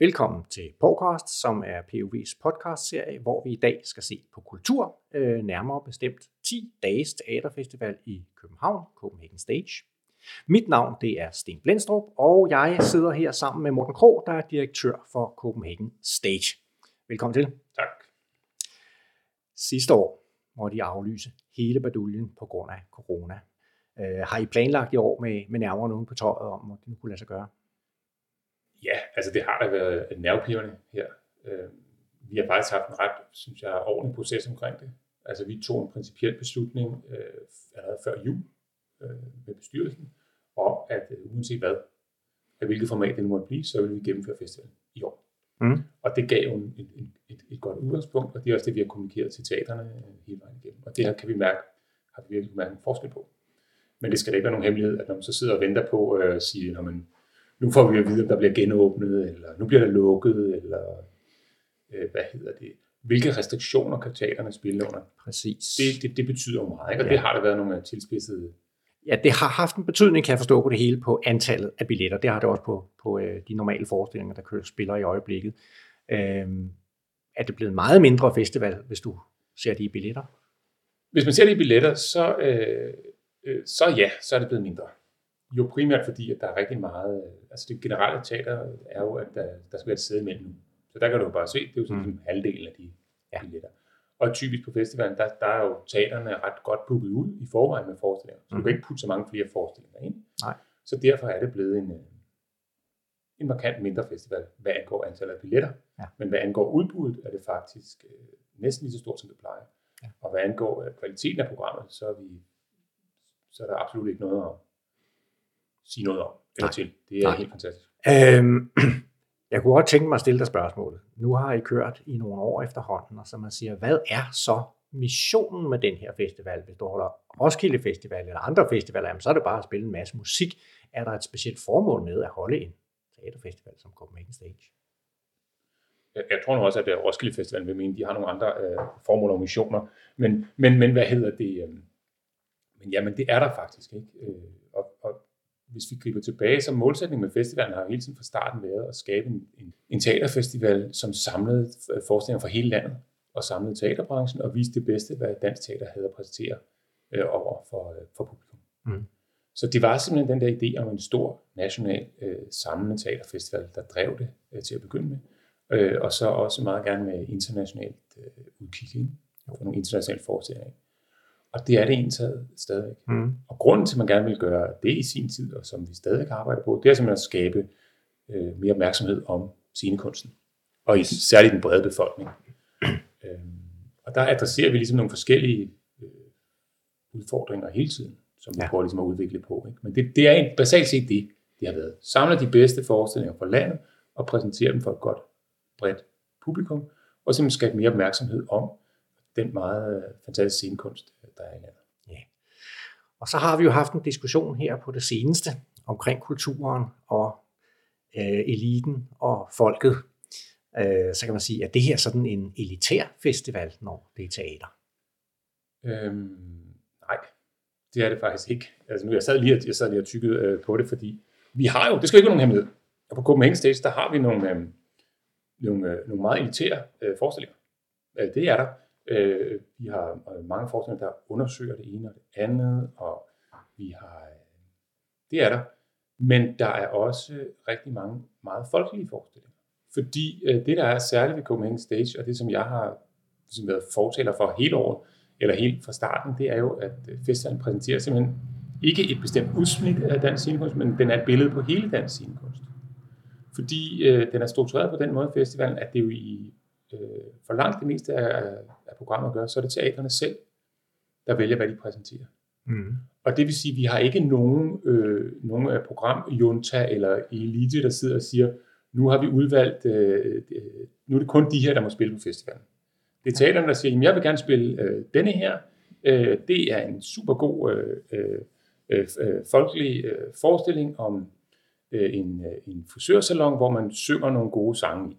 Velkommen til Podcast, som er POV's podcastserie, hvor vi i dag skal se på kultur, øh, nærmere bestemt 10 dages teaterfestival i København, Copenhagen Stage. Mit navn det er Sten Blendstrup, og jeg sidder her sammen med Morten Krog, der er direktør for Copenhagen Stage. Velkommen til. Tak. Sidste år måtte de aflyse hele baduljen på grund af corona. Øh, har I planlagt i år med, med nærmere nogen på tøjet om, at det nu kunne lade sig gøre? Ja, altså det har da været nervepirrende her. Øh, vi har faktisk haft en ret, synes jeg, ordentlig proces omkring det. Altså vi tog en principiel beslutning øh, allerede før jul øh, med bestyrelsen, om at øh, uanset hvad, af hvilket format det nu måtte blive, så vil vi gennemføre festivalen i år. Mm. Og det gav jo en, en, et, et godt udgangspunkt, og det er også det, vi har kommunikeret til teaterne øh, hele vejen igennem. Og det her kan vi mærke, har vi virkelig mærke en forskel på. Men det skal da ikke være nogen hemmelighed, at når man så sidder og venter på øh, at sige, når man nu får vi at vide, om der bliver genåbnet, eller nu bliver der lukket, eller øh, hvad hedder det, hvilke restriktioner kan teaterne spille under. Præcis. Det, det, det betyder meget, ikke? og ja. det har der været nogle tilspidsede Ja, det har haft en betydning, kan jeg forstå på det hele, på antallet af billetter. Det har det også på, på øh, de normale forestillinger, der kører spiller i øjeblikket. Øhm, er det blevet meget mindre festival, hvis du ser de billetter? Hvis man ser de billetter, så, øh, øh, så ja, så er det blevet mindre. Jo primært fordi, at der er rigtig meget, altså det generelle teater er jo, at der, der skal være et sæde imellem. Så der kan du jo bare se, det er jo sådan mm. halvdelen af de ja. billetter. Og typisk på festivalen, der, der er jo teaterne ret godt booket ud i forvejen med forestillinger. Så mm. du kan ikke putte så mange flere forestillinger ind. Nej. Så derfor er det blevet en, en markant mindre festival, hvad angår antallet af billetter. Ja. Men hvad angår udbuddet, er det faktisk øh, næsten lige så stort, som det plejer. Ja. Og hvad angår øh, kvaliteten af programmet, så er, vi, så er der absolut ikke noget at sige noget om eller Nej. til. Det er Nej. helt fantastisk. Øhm, jeg kunne godt tænke mig at stille dig spørgsmålet. Nu har I kørt i nogle år efterhånden, og så man siger, hvad er så missionen med den her festival? Hvis du holder Roskilde Festival eller andre festivaler, jamen, så er det bare at spille en masse musik. Er der et specielt formål med at holde en teaterfestival som Copenhagen Stage? Jeg, jeg tror nu også, at Roskilde Festival vil mene, de har nogle andre øh, formål og missioner. Men, men, men hvad hedder det? Øh, men jamen, det er der faktisk ikke. Øh, hvis vi griber tilbage, så målsætningen med festivalen har hele tiden fra starten været at skabe en, en, en teaterfestival, som samlede forestillinger fra hele landet og samlede teaterbranchen og viste det bedste, hvad dansk teater havde at præsentere øh, over for, øh, for publikum. Mm. Så det var simpelthen den der idé om en stor national øh, samlende teaterfestival, der drev det øh, til at begynde med. Øh, og så også meget gerne med internationalt øh, udkig ind, for nogle internationale forestillinger. Og det er det ensad stadig. Mm. Og grunden til, at man gerne vil gøre det i sin tid, og som vi stadig arbejder på, det er simpelthen at skabe øh, mere opmærksomhed om scenekunsten. Og i særligt den brede befolkning. øhm, og der adresserer vi ligesom nogle forskellige øh, udfordringer hele tiden, som vi ja. prøver ligesom at udvikle på. Ikke? Men det, det er basalt set det, det har været. Samle de bedste forestillinger fra landet, og præsentere dem for et godt, bredt publikum, og simpelthen skabe mere opmærksomhed om den meget øh, fantastiske scenekunst, der er i landet. Ja. Og så har vi jo haft en diskussion her på det seneste omkring kulturen og øh, eliten og folket. Øh, så kan man sige, at det her er sådan en elitær festival, når det er teater? Øhm, nej, det er det faktisk ikke. Altså nu, jeg sad lige, jeg sad lige og tykkede øh, på det, fordi vi har jo, det skal ikke være nogen hemmelighed, og på Copenhagen Stage, der har vi nogle, øh, nogle, øh, nogle meget elitære øh, forestillinger. Øh, det er der. Øh, vi har øh, mange forskere, der undersøger det ene og det andet, og vi har, øh, det er der. Men der er også rigtig mange meget folkelige forestillinger. Fordi øh, det, der er særligt ved Copenhagen Stage, og det, som jeg har ligesom været fortaler for hele året, eller helt fra starten, det er jo, at øh, festivalen præsenterer simpelthen ikke et bestemt udsnit af dansk scenekunst, men den er et billede på hele dansk scenekunst. Fordi øh, den er struktureret på den måde, festivalen, at det jo i øh, for langt det meste af, af programmet gør, så er det teaterne selv, der vælger, hvad de præsenterer. Mm. Og det vil sige, at vi har ikke nogen, øh, nogen af programjunta eller elite, der sidder og siger, nu har vi udvalgt, øh, nu er det kun de her, der må spille på festivalen. Det er teaterne, der siger, jeg vil gerne spille øh, denne her. Øh, det er en super god øh, øh, øh, folkelig øh, forestilling om øh, en, øh, en frisørsalon, hvor man synger nogle gode sange i.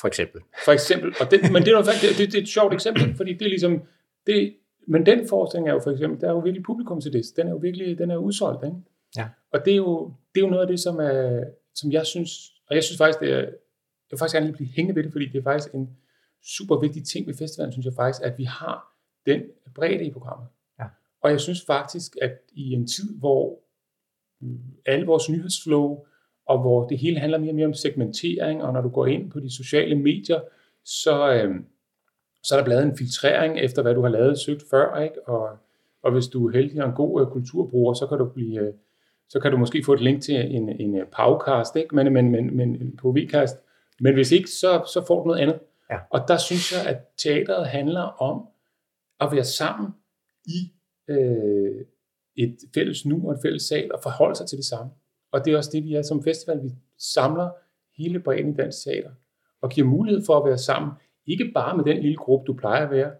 For eksempel. For eksempel. Og det, men det er, noget, det, det, det er et sjovt eksempel, fordi det er ligesom, det, men den forestilling er jo for eksempel, der er jo virkelig publikum til det. Den er jo virkelig, den er udsolgt, ikke? Ja. Og det er, jo, det er jo noget af det, som, er, som jeg synes, og jeg synes faktisk, det er vil faktisk gerne lige blive hængende ved det, fordi det er faktisk en super vigtig ting ved festivalen, synes jeg faktisk, at vi har den bredde i programmet. Ja. Og jeg synes faktisk, at i en tid, hvor mm, alle vores nyhedsflow, og hvor det hele handler mere og mere om segmentering, og når du går ind på de sociale medier, så, øh, så er der blevet en filtrering efter, hvad du har lavet søgt før, ikke? Og, og hvis du er heldig og en god øh, kulturbruger, så kan du blive, øh, så kan du måske få et link til en, en øh, podcast, ikke? Men, men, men, men på Vcast. Men hvis ikke, så, så får du noget andet. Ja. Og der synes jeg, at teateret handler om at være sammen i øh, et fælles nu og et fælles sal og forholde sig til det samme. Og det er også det, vi er som festival. Vi samler hele bredden i dansk teater og giver mulighed for at være sammen. Ikke bare med den lille gruppe, du plejer at være.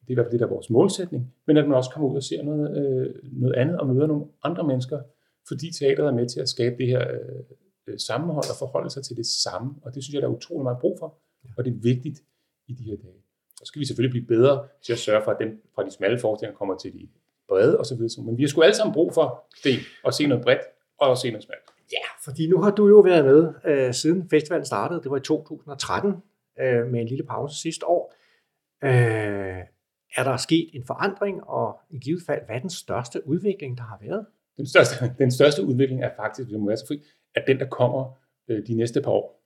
Det er i hvert fald det, der er vores målsætning. Men at man også kommer ud og ser noget, øh, noget andet og møder nogle andre mennesker. Fordi teateret er med til at skabe det her øh, øh, sammenhold og forholde sig til det samme. Og det synes jeg, der er utrolig meget brug for. Og det er vigtigt i de her dage. Så skal vi selvfølgelig blive bedre til at sørge for, at dem fra de smalle forestillinger kommer til de brede osv. Men vi har sgu alle sammen brug for det, at se noget bredt og at se noget smalt. Ja, fordi nu har du jo været med øh, siden festivalen startede. Det var i 2013 øh, med en lille pause sidste år. Øh, er der sket en forandring, og i givet fald, hvad er den største udvikling, der har været? Den største, den største udvikling er faktisk, hvis må være så fri, at den, der kommer øh, de næste par år.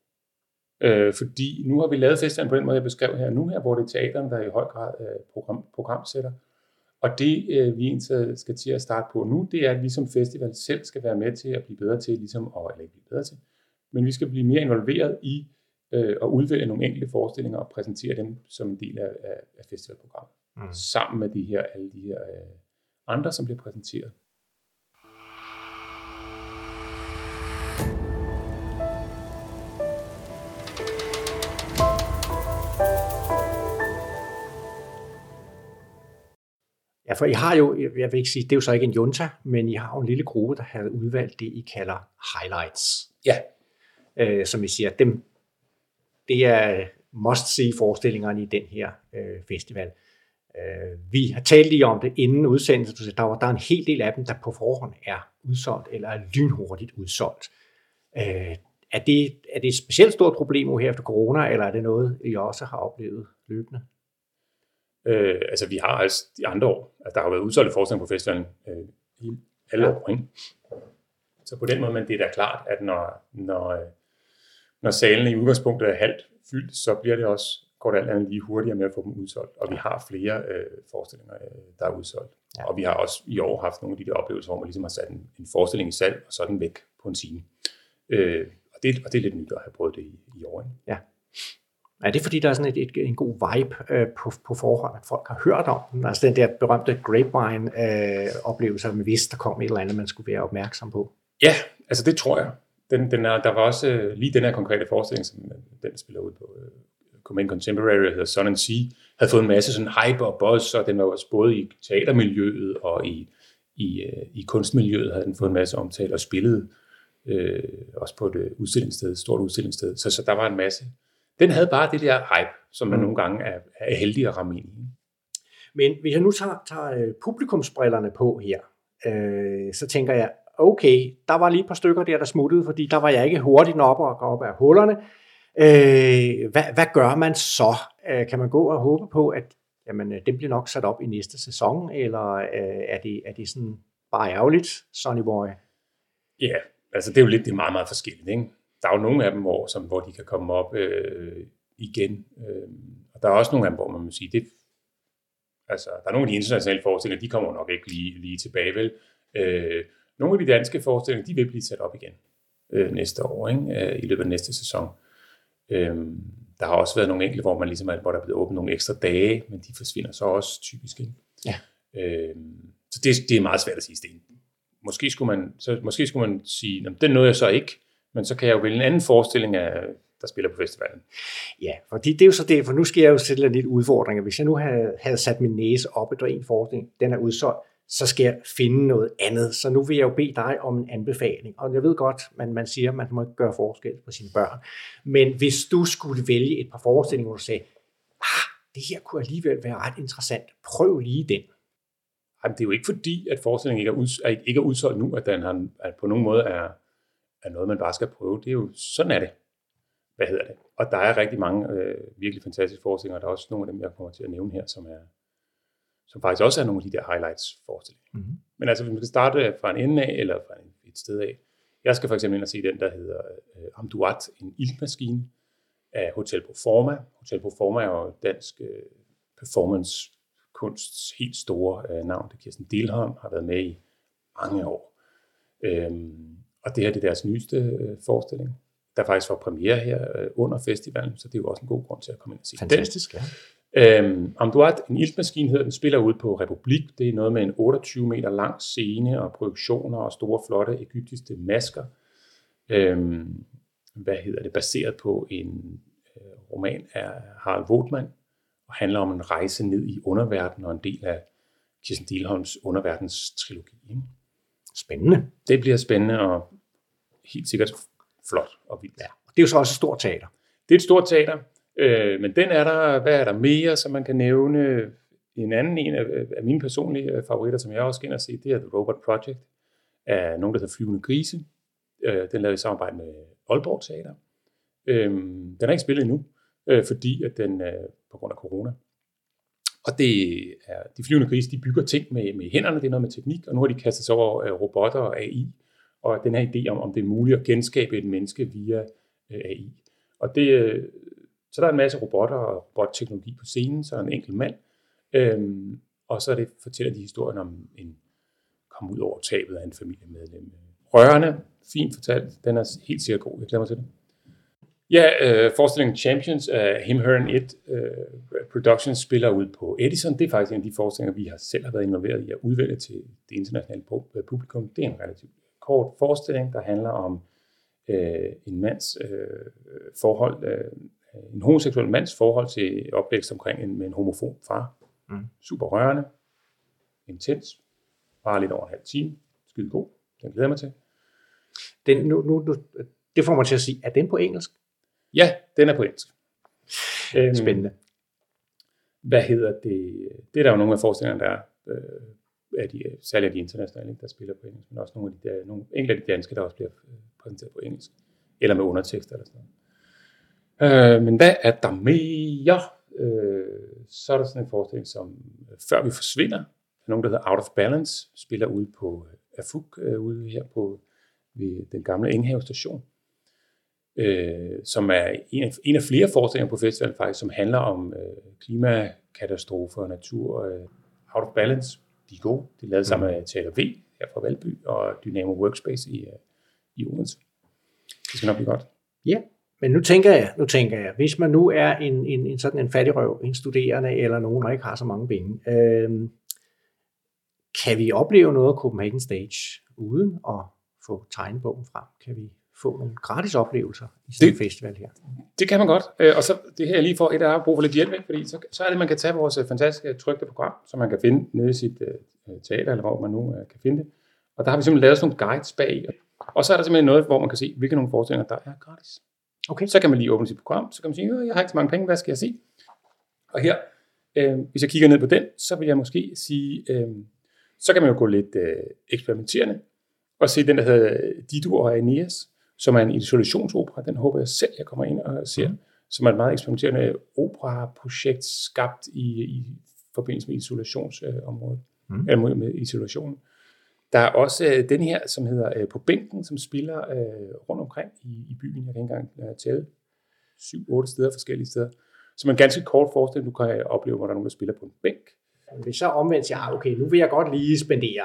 Øh, fordi nu har vi lavet festivalen på den måde, jeg beskrev her nu her, hvor det er teateren, der i høj grad øh, program, programsætter. Og det, øh, vi egentlig skal til at starte på nu, det er, at vi som festival selv skal være med til at blive bedre til, ligesom, og, eller ikke blive bedre til, men vi skal blive mere involveret i øh, at udvælge nogle enkelte forestillinger og præsentere dem som en del af, af, af festivalprogrammet. Mm. Sammen med de her, alle de her øh, andre, som bliver præsenteret. Ja, for I har jo, jeg vil ikke sige, det er jo så ikke en junta, men I har jo en lille gruppe, der har udvalgt det, I kalder highlights. Ja. Øh, som I siger, dem, det er must-see forestillingerne i den her øh, festival. Øh, vi har talt lige om det inden udsendelsen, der, var, der er en hel del af dem, der på forhånd er udsolgt, eller er lynhurtigt udsolgt. Øh, er, det, er det et specielt stort problem her efter corona, eller er det noget, I også har oplevet løbende? Øh, altså, vi har altså de andre år, altså, der har været udsolgte forestillinger på festivalen øh, i alle ja. år, ikke? Så på den måde, men det er da klart, at når, når, øh, når salen i udgangspunktet er halvt fyldt, så bliver det også, går det alt andet lige hurtigere med at få dem udsolgt. Og vi har flere øh, forestillinger, øh, der er udsolgt. Ja. Og vi har også i år haft nogle af de der oplevelser, hvor man ligesom har sat en, en forestilling i salg, og så er den væk på en time. Øh, og, det, og det er lidt nyt at have prøvet det i, i år. Ikke? Ja. Er det fordi, der er sådan et, et, en god vibe øh, på, på forhånd, at folk har hørt om den? Altså den der berømte grapevine-oplevelse, øh, at man vidste, der kom et eller andet, man skulle være opmærksom på? Ja, altså det tror jeg. Den, den er, der var også øh, lige den her konkrete forestilling, som øh, den spiller ud på øh, Command Contemporary, der hedder Sun and Sea, havde fået en masse sådan hype og buzz, og den var også både i teatermiljøet og i, i, øh, i kunstmiljøet havde den fået en masse omtale og spillet øh, også på et øh, udstillingssted, et stort udstillingssted. Så, så der var en masse den havde bare det der hype, som man mm. nogle gange er, er heldig at ramme ind i. Men hvis jeg nu tager, tager øh, publikumsbrillerne på her, øh, så tænker jeg, okay, der var lige et par stykker der, der smuttede, fordi der var jeg ikke hurtigt nok og gå op af hullerne. Øh, hvad, hvad gør man så? Øh, kan man gå og håbe på, at jamen, øh, den bliver nok sat op i næste sæson, eller øh, er, det, er det sådan bare ærgerligt, Sonny Boy? Ja, altså det er jo lidt det er meget, meget forskelligt. Ikke? Der er jo nogle af dem, hvor, som, hvor de kan komme op øh, igen. Øh, og der er også nogle af dem, hvor man må sige, det, altså, der er nogle af de internationale forestillinger, de kommer nok ikke lige, lige tilbage, vel? Øh, nogle af de danske forestillinger, de vil blive sat op igen øh, næste år, ikke? Øh, i løbet af næste sæson. Øh, der har også været nogle enkelte, hvor man ligesom, hvor der er blevet åbnet nogle ekstra dage, men de forsvinder så også typisk. Ikke? Ja. Øh, så det, det er meget svært at sige, Sten. Måske skulle man, så, måske skulle man sige, den nåede jeg så ikke, men så kan jeg jo vælge en anden forestilling af, der spiller på festivalen. Ja, fordi det er jo så det, for nu skal jeg jo sætte lidt udfordringer. Hvis jeg nu havde, havde sat min næse op efter en forestilling, den er udsolgt, så skal jeg finde noget andet. Så nu vil jeg jo bede dig om en anbefaling. Og jeg ved godt, man, man siger, at man må ikke gøre forskel på sine børn. Men hvis du skulle vælge et par forestillinger, hvor du sagde, ah, det her kunne alligevel være ret interessant, prøv lige den. Jamen, det er jo ikke fordi, at forestillingen ikke er, ud, ikke er udsolgt nu, at den har, at på nogen måde er, er noget, man bare skal prøve. Det er jo, sådan er det. Hvad hedder det? og der er rigtig mange øh, virkelig fantastiske forestillinger, og der er også nogle af dem, jeg kommer til at nævne her, som er som faktisk også er nogle af de der highlights forestillinger. Mm-hmm. Men altså, hvis man skal starte fra en ende af, eller fra et sted af, jeg skal for eksempel ind og se den, der hedder uh, Amduat, en ildmaskine af Hotel Proforma. Hotel Proforma er jo dansk uh, performance kunsts helt store uh, navn. Det Kirsten Delholm har været med i mange år. Um, og det her det er deres nyeste uh, forestilling. Der faktisk var premiere her uh, under festivalen, så det er jo også en god grund til at komme ind og se Fantastisk, den. ja. Um, Amduat, en ildmaskine hedder den, spiller ud på Republik. Det er noget med en 28 meter lang scene og projektioner og store, flotte egyptiske masker. Um, hvad hedder det? Baseret på en uh, roman af Harald Votman, og handler om en rejse ned i underverdenen og en del af Kirsten Dilholms underverdens trilogi. Spændende. Det bliver spændende og helt sikkert flot og vildt. Ja, og det er jo så også et stort teater. Det er et stort teater, øh, men den er der, hvad er der mere, som man kan nævne? En anden en af, af mine personlige øh, favoritter, som jeg også skal ind og se, det er The Robot Project af nogen, der hedder Flyvende Grise. Øh, den lavede i samarbejde med Aalborg Teater. Øh, den er ikke spillet endnu, øh, fordi at den øh, på grund af corona. Og det er, de flyvende grise, de bygger ting med, med hænderne, det er noget med teknik, og nu har de kastet sig over øh, robotter og AI, og den her idé om, om det er muligt at genskabe et menneske via øh, AI. Og det, øh, så der er en masse robotter og robotteknologi på scenen, så er en enkelt mand, øhm, og så er det, fortæller de historien om en kom ud over tabet af en familiemedlem. Rørende, fint fortalt, den er helt sikkert god, jeg glæder mig til det. Ja, øh, forestillingen Champions af Him, Her and It øh, Productions spiller ud på Edison. Det er faktisk en af de forestillinger, vi har selv har været involveret i at udvælge til det internationale publikum. Det er en relativt kort forestilling, der handler om øh, en mands øh, forhold, øh, en homoseksuel mands forhold til opvækst omkring en, med en homofon far. Mm. Super rørende, intens, bare lidt over en halv time, skide god, den glæder mig til. Den, nu, nu, nu, det får mig til at sige, er den på engelsk? Ja, den er på engelsk. Spændende. Øhm, hvad hedder det? Det er der jo nogle af forestillingerne, der er, øh, af de, særligt af de internationale, der spiller på engelsk, men også nogle af de der, nogle, enkelte af de danske, der også bliver præsenteret på engelsk, eller med undertekster eller sådan noget. Øh, men hvad er der mere? Øh, så er der sådan en forestilling som øh, Før vi forsvinder, nogen, der hedder Out of Balance, spiller ude på øh, Afuk, øh, ude her på ved den gamle Enghave station øh, som er en af, en af flere forestillinger på festivalen faktisk, som handler om øh, klimakatastrofer og natur. Øh, Out of Balance, de er gode. De er lavet sammen med Teater V her fra Valby og Dynamo Workspace i, øh, i Odense. Det skal nok blive godt. Ja, men nu tænker jeg, nu tænker jeg, hvis man nu er en, en, en sådan en fattigrøv, en studerende eller nogen, der ikke har så mange penge, øh, kan vi opleve noget af Copenhagen Stage uden at få tegnebogen frem? Kan vi få nogle gratis oplevelser i sådan det, en festival her. Det kan man godt, øh, og så det her lige for et af brug for lidt hjælp, fordi så, så er det, man kan tage vores øh, fantastiske trygte program, som man kan finde nede i sit uh, teater, eller hvor man nu uh, kan finde det. Og der har vi simpelthen lavet sådan nogle guides bag, og så er der simpelthen noget, hvor man kan se, hvilke nogle forestillinger, der er gratis. Okay. Så kan man lige åbne sit program, så kan man sige, jeg har ikke så mange penge, hvad skal jeg se? Og her, øh, hvis jeg kigger ned på den, så vil jeg måske sige, øh, så kan man jo gå lidt øh, eksperimenterende, og se den, der hedder Dido og Aeneas, som er en isolationsopera. Den håber jeg selv, jeg kommer ind og ser. Mm. Som er et meget eksperimenterende opera-projekt skabt i, i forbindelse med isolationsområdet. Mm. Eller med isolationen. Der er også øh, den her, som hedder øh, På bænken, som spiller øh, rundt omkring i, i byen. Jeg kan ikke engang øh, tælle. Syv-otte steder, forskellige steder. Som en ganske kort forestilling, du kan opleve, hvor der er nogen, der spiller på en bænk. Hvis så omvendt siger, okay, nu vil jeg godt lige spendere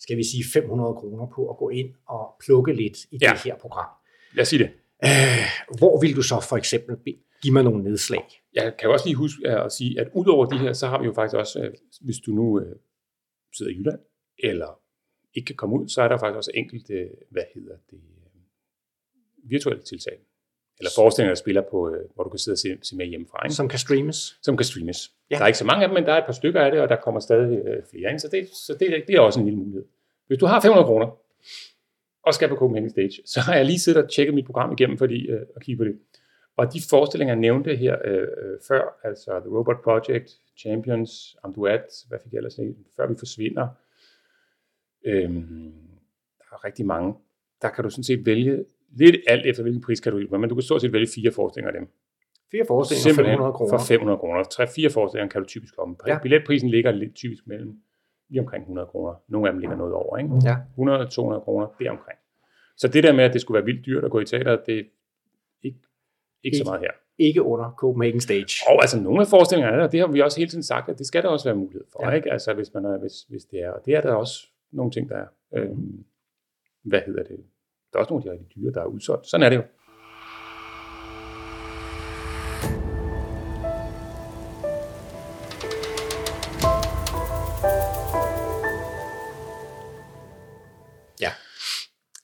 skal vi sige 500 kroner på at gå ind og plukke lidt i ja. det her program. Lad os sige det. Øh, hvor vil du så for eksempel give mig nogle nedslag? Jeg kan også lige huske at sige, at udover de her, så har vi jo faktisk også, øh, hvis du nu øh, sidder i Jylland, eller ikke kan komme ud, så er der faktisk også enkelte, hvad hedder det, virtuelle tiltag. Eller forestillinger, der spiller på, hvor du kan sidde og se, se med hjemmefra. Ikke? Som kan streames. Som kan streames. Ja. Der er ikke så mange af dem, men der er et par stykker af det, og der kommer stadig flere ind, så det, så det, det er også en lille mulighed. Hvis du har 500 kroner, og skal på Copenhagen Stage, så har jeg lige siddet og tjekket mit program igennem fordi, øh, og kigge på det. Og de forestillinger, jeg nævnte her øh, øh, før, altså The Robot Project, Champions, Amduat, hvad fik jeg ellers nævnt, før vi forsvinder, øh, der er rigtig mange. Der kan du sådan set vælge lidt alt efter hvilken priskategori, men du kan stort set vælge fire forestillinger af dem. Fire forestillinger for Simpelthen 500 kroner. for 500 kroner. Tre-fire forestillinger kan du typisk komme. Ja. Billetprisen ligger lidt typisk mellem lige omkring 100 kroner. Nogle af dem ligger noget over, ikke? Ja. 100-200 kroner, det er omkring. Så det der med, at det skulle være vildt dyrt at gå i teater, det er ikke, ikke så meget her. Ikke under Copenhagen Stage. Og altså nogle af forestillingerne er der, det har vi også hele tiden sagt, at det skal der også være mulighed for, Ja. ja. ikke? Altså hvis, man er, hvis, hvis det er, og det er der også nogle ting, der er. Øhm, hvad hedder det? Der er også nogle af de rigtig dyre, der er udsolgt. Sådan er det jo.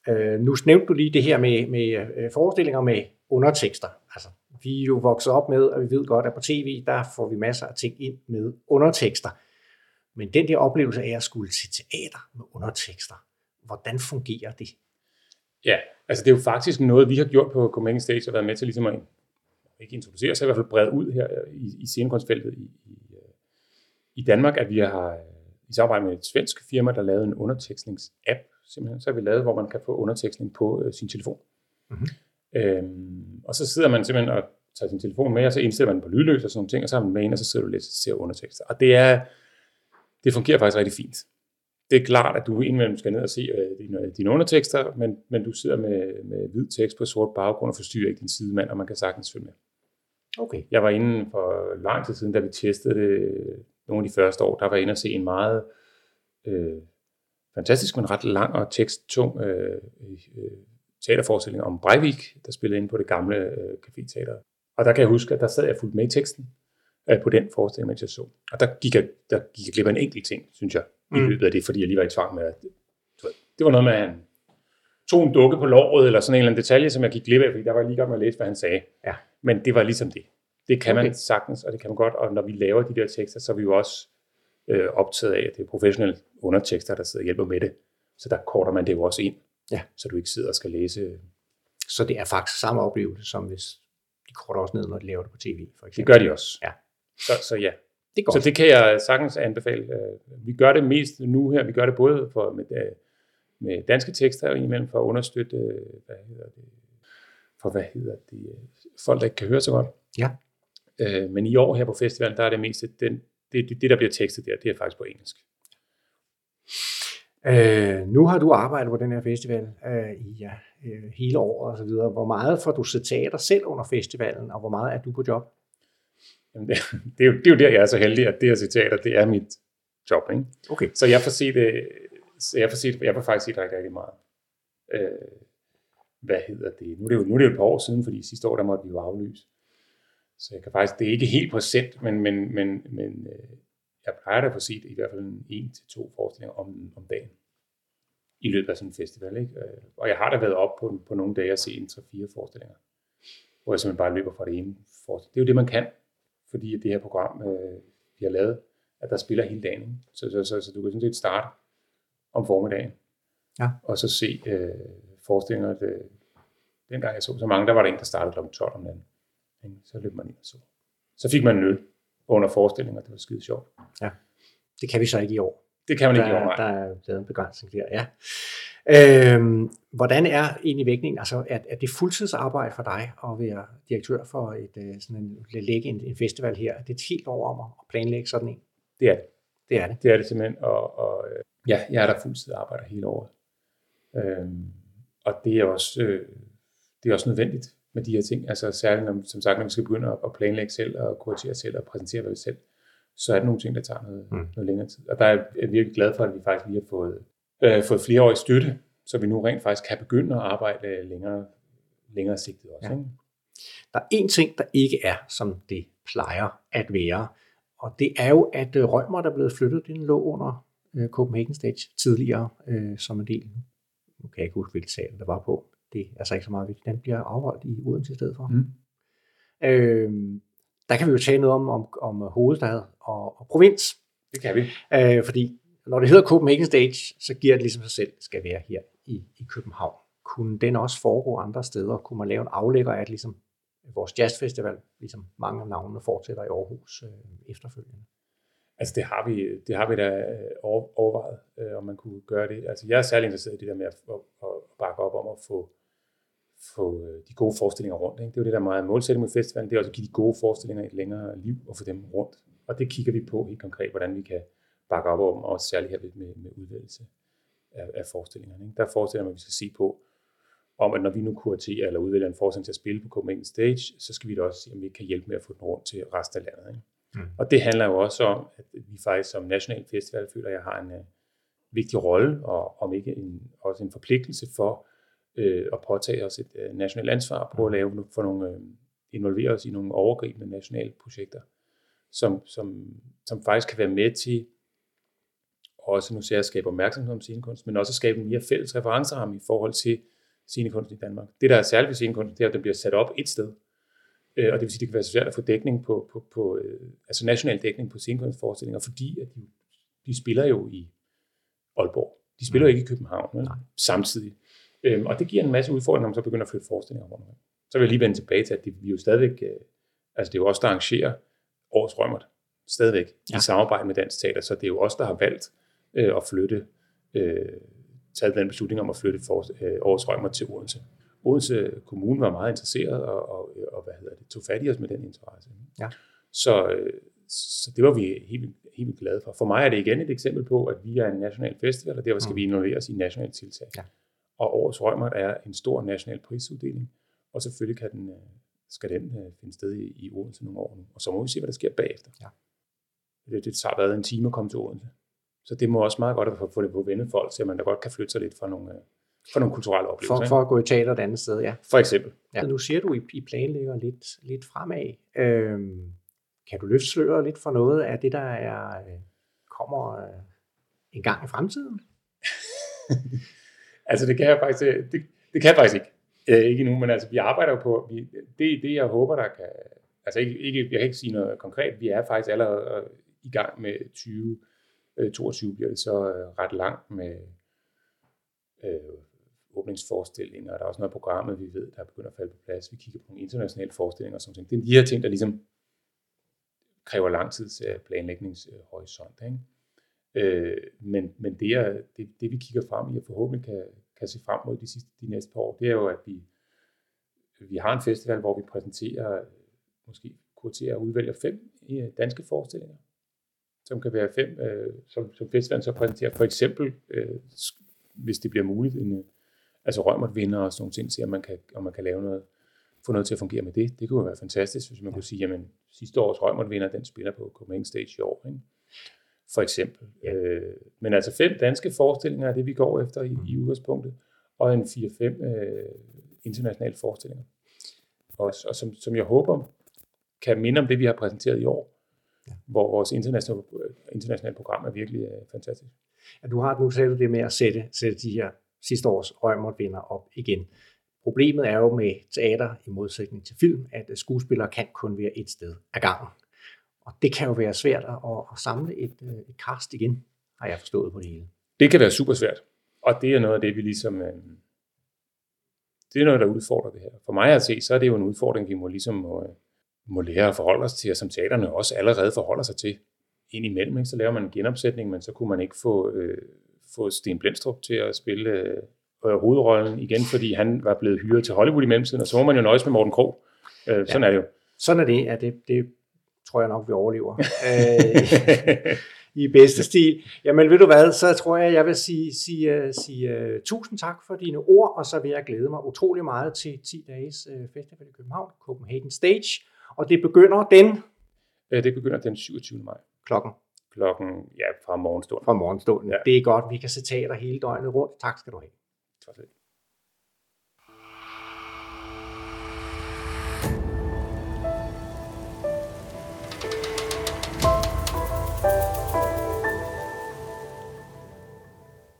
Øh, nu nævnte du lige det her med, med øh, forestillinger med undertekster. Altså, vi er jo vokset op med, og vi ved godt, at på tv, der får vi masser af ting ind med undertekster. Men den der oplevelse af at skulle til teater med undertekster, hvordan fungerer det? Ja, altså det er jo faktisk noget, vi har gjort på Copenhagen Stage, og været med til ligesom at ikke introducere sig, i hvert fald brede ud her i, i scenekunstfeltet i, i, i Danmark, at vi har i samarbejde med et svensk firma, der lavede en undertekstnings-app, simpelthen, så har vi lavet, hvor man kan få undertekstning på øh, sin telefon. Mhm. Øhm, og så sidder man simpelthen og tager sin telefon med, og så indstiller man på lydløs og sådan nogle ting, og så har man med ind, og så sidder du lidt og ser undertekster. Og det er, det fungerer faktisk rigtig fint. Det er klart, at du indimellem skal ned og se øh, dine, dine undertekster, men, men du sidder med, med hvid tekst på sort baggrund og forstyrrer ikke din sidemand, og man kan sagtens følge med. Okay. Jeg var inde for lang tid siden, da vi testede det nogle af de første år, der var jeg inde og se en meget øh, fantastisk, men ret lang og teksttung øh, øh, teaterforestilling om Breivik, der spillede inde på det gamle øh, café-teater. Og der kan jeg huske, at der sad jeg fuldt med i teksten øh, på den forestilling, mens jeg så. Og der gik jeg, der gik jeg glip af en enkelt ting, synes jeg, i Mm. løbet af det, fordi jeg lige var i tvang med, at det var noget med, at han tog en dukke på låret, eller sådan en eller anden detalje, som jeg gik glip af, fordi der var lige i gang med at læse, hvad han sagde. Ja. Men det var ligesom det. Det kan Okay. man sagtens, og det kan man godt, og når vi laver de der tekster, så er vi jo også øh, optaget af, at det er professionelle undertekster, der sidder og hjælper med det. Så der korter man det jo også ind, Ja. så du ikke sidder og skal læse. Så det er faktisk samme oplevelse, som hvis de korter også ned, når de laver det på tv, for Det eksempel. gør de også. Ja. Så, så ja, Det. Så det kan jeg sagtens anbefale. Øh, Vi gør det mest nu her, vi gør det både for, med, øh, med danske tekster og imellem for at understøtte, øh, hvad hedder det, for hvad hedder det, folk, der ikke kan høre så godt. Ja. Øh, Men i år her på festivalen, der er det meste, den, det, det, det, der bliver tekstet der, det er faktisk på engelsk. Øh, nu har du arbejdet på den her festival øh, i ja, øh, hele året og så videre. Hvor meget får du set teater selv under festivalen, og hvor meget er du på job? Jamen, det, det, er jo, det er jo der, jeg er så heldig, at det se teater, det er mit job. Ikke? Okay. Så jeg får set, det, så jeg får set, jeg får faktisk set rigtig, rigtig meget. Øh, hvad hedder det? Nu er det, jo, nu er det jo et par år siden, fordi sidste år, der måtte vi jo aflyse. Så jeg kan faktisk, det er ikke helt procent, men, men, men, men øh, jeg plejer da at få set i hvert fald en, en til to forestillinger om, om dagen i løbet af sådan en festival. Ikke? Øh, Og jeg har da været op på, på nogle dage og se en 3-4 forestillinger, hvor jeg simpelthen bare løber fra det ene forestilling. Det er jo det, man kan, fordi at det her program, øh, vi har lavet, at der spiller hele dagen. Så, så, så, så du kan sådan set starte om formiddagen, Ja. og så se øh, forestillinger. Det, dengang jeg så så mange, der var der en, der startede kl. 12 om natten. Så løb man ind og så. Så fik man en øl under forestillingen, og det var skide sjovt. Det kan vi så ikke i år. Det kan man ikke i Der, år, nej. der er lavet en begrænsning der, ja. Øhm, hvordan er egentlig vægtningen? Altså, er, er det fuldtidsarbejde for dig at være direktør for et, øh, sådan en, lægge en, en festival her? Er det et helt år om at planlægge sådan en? Det er det. Det er det. Det er det simpelthen, og, og øh, ja, jeg er der fuldtid arbejder hele året. Øhm, og det er også, øh, det er også nødvendigt med de her ting. Altså særligt, når, som sagt, når vi skal begynde at, at planlægge selv, og kuratere selv, og præsentere hvad vi selv, så er det nogle ting, der tager noget, mm. noget længere tid. Og der er jeg virkelig glad for, at vi faktisk lige har fået, øh, fået flereårig støtte, så vi nu rent faktisk kan begynde at arbejde længere, længere sigtet også. Ja. Ja. Ikke? Der er en ting, der ikke er, som det plejer at være, og det er jo, at øh, Rømer, der er blevet flyttet, den lå under øh, Copenhagen Stage tidligere øh, som en del. Nu kan jeg ikke huske, hvilket sal der var på. Det er altså ikke så meget vigtigt. Den bliver afholdt i Odense i stedet for. Mm. Øh, der kan vi jo tale noget om, om, om hovedstad og, og provins. Det kan vi. Øh, fordi når det hedder Copenhagen Stage, så giver det ligesom sig selv, skal være her i, i København. Kunne den også foregå andre steder? Kunne man lave en aflægger af, at ligesom vores jazzfestival, ligesom mange af navnene fortsætter i Aarhus øh, efterfølgende? Altså det har vi, det har vi da øh, over- overvejet, øh, om man kunne gøre det. Altså jeg er særlig interesseret i det der med at, at, at bakke op om at få, få øh, de gode forestillinger rundt. Ikke? Det er jo det, der er meget målsætning med festivalen, det er også at give de gode forestillinger et længere liv og få dem rundt. Og det kigger vi på helt konkret, hvordan vi kan bakke op om, og særligt her med, med udvalgelse af, af forestillingerne. Ikke? Der forestiller man, at vi skal se på, om at når vi nu kuraterer eller udvælger en forestilling til at spille på Copenhagen Stage, så skal vi da også se, om vi kan hjælpe med at få den rundt til resten af landet. Ikke? Mm. Og det handler jo også om, at vi faktisk som national festival føler, at jeg har en uh, vigtig rolle, og om ikke en, også en forpligtelse for uh, at påtage os et uh, nationalt ansvar på at lave for nogle, uh, involvere os i nogle overgribende nationale projekter, som, som, som faktisk kan være med til også nu ser jeg skabe opmærksomhed om scenekunst, men også at skabe en mere fælles referenceramme i forhold til scenekunst i Danmark. Det, der er særligt ved scenekunst, det er, at den bliver sat op et sted. Øh, og det vil sige, det kan være svært at få dækning på, på, på øh, altså national dækning på scenekunstforestillinger, fordi at de, de spiller jo i Aalborg. De spiller jo ikke i København Nej. samtidig. Øhm, og det giver en masse udfordringer, når man så begynder at flytte forestillinger rundt. Så vil jeg lige vende tilbage til, at det, vi jo stadigvæk, øh, altså det er jo også der arrangerer årets rømmert, stadigvæk ja. i samarbejde med Dansk Teater, så det er jo os, der har valgt øh, at flytte, øh, taget den beslutning om at flytte for, øh, rømmert til Odense. Odense Kommune var meget interesseret og, og, og hvad hedder det, tog fat i os med den interesse. Ja. Så, øh, så det var vi helt, helt glade for. For mig er det igen et eksempel på, at vi er en national festival, og derfor skal mm. vi os i nationale tiltag. Ja. Og årets rømmert er en stor national prisuddeling, og selvfølgelig kan den, øh, skal den øh, finde sted i, i Odense nogle år nu. Og så må vi se, hvad der sker bagefter. Ja. Det, det tager været en time at komme til Odense. Så det må også meget godt at få det på vennefolk, så man da godt kan flytte sig lidt fra nogle, øh, for nogle kulturelle oplevelser. For, for at gå i teater et andet sted, ja. For eksempel. Ja. Nu siger du, I planlægger lidt, lidt fremad. Øhm, kan du løfte sløret lidt for noget af det, der er, øh, kommer øh, en gang i fremtiden? altså det kan jeg faktisk, det, det kan jeg faktisk ikke. Øh, ikke endnu, men altså vi arbejder jo på, vi, det, det jeg håber, der kan, altså ikke, ikke, jeg kan ikke sige noget konkret, vi er faktisk allerede i gang med 20 Øh, 22 bliver det så øh, ret langt med øh, åbningsforestillinger, der er også noget programmet, vi ved, der er begyndt at falde på plads. Vi kigger på nogle internationale forestillinger og sådan ting. Det er de her ting, der ligesom kræver langtids øh, planlægningshorisont. Ikke? Øh, men men det, er, det, det, vi kigger frem i, og forhåbentlig kan, kan se frem mod de, sidste, de næste par år, det er jo, at vi, vi har en festival, hvor vi præsenterer, måske kurterer og udvælger fem øh, danske forestillinger, som kan være fem, øh, som, som festivalen så præsenterer. For eksempel øh, hvis det bliver muligt, en, altså rømmert vinder og sådan nogle ting, se om man kan, om man kan lave noget, få noget til at fungere med det. Det kunne være fantastisk, hvis man ja. kunne sige, jamen sidste års rømmert vinder, den spiller på Copenhagen Stage i år. Ikke? For eksempel. Ja. Øh, men altså fem danske forestillinger er det, vi går efter i, i udgangspunktet, og en 4-5 øh, internationale forestillinger. Og, og som, som jeg håber kan minde om det, vi har præsenteret i år, ja. hvor vores internationale, internationale program er virkelig øh, fantastisk at du har nu selv det med at sætte, sætte de her sidste års vinder op igen. Problemet er jo med teater i modsætning til film, at skuespillere kan kun være et sted ad gangen. Og det kan jo være svært at, at samle et, øh, et cast igen, har jeg forstået på det hele. Det kan være super svært, og det er noget af det, vi ligesom... Øh, det er noget, der udfordrer det her. For mig at se, så er det jo en udfordring, vi må ligesom må, øh, må lære at forholde os til, og som teaterne også allerede forholder sig til ind imellem, ikke? så laver man en genopsætning, men så kunne man ikke få, øh, få Sten Blendstrup til at spille øh, hovedrollen igen, fordi han var blevet hyret til Hollywood i mellemtiden, og så må man jo nøjes med Morten Krog. Øh, sådan ja. er det jo. Sådan er det, ja, det, det tror jeg nok, vi overlever. øh, i bedste stil. Jamen ved du hvad, så tror jeg, jeg vil sige, sige, uh, sige uh, tusind tak for dine ord, og så vil jeg glæde mig utrolig meget til 10 dages uh, festival i København, Copenhagen Stage, og det begynder den? Det begynder den 27. maj. Klokken? Klokken, ja, fra morgenstunden. Fra morgenstunden. Ja. Det er godt. Vi kan se teater hele døgnet rundt. Tak skal du have. Tak